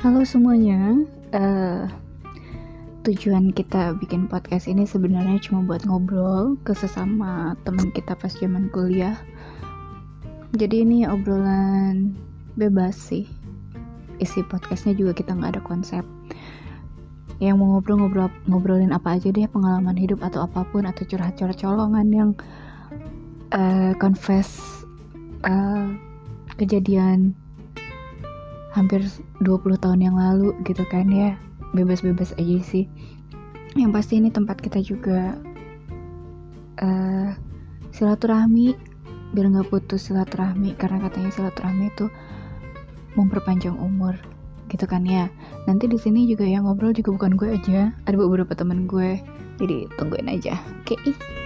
Halo semuanya, uh, tujuan kita bikin podcast ini sebenarnya cuma buat ngobrol ke sesama teman kita pas zaman kuliah. Jadi ini obrolan bebas sih. Isi podcastnya juga kita nggak ada konsep. Yang mau ngobrol-ngobrol ngobrolin apa aja deh pengalaman hidup atau apa pun atau curhat-curhat colongan yang uh, confess uh, kejadian hampir 20 tahun yang lalu gitu kan ya. Bebas-bebas aja sih. Yang pasti ini tempat kita juga uh, silaturahmi biar nggak putus silaturahmi karena katanya silaturahmi itu memperpanjang umur gitu kan ya. Nanti di sini juga yang ngobrol juga bukan gue aja ada beberapa teman gue. Jadi tungguin aja. Oke okay?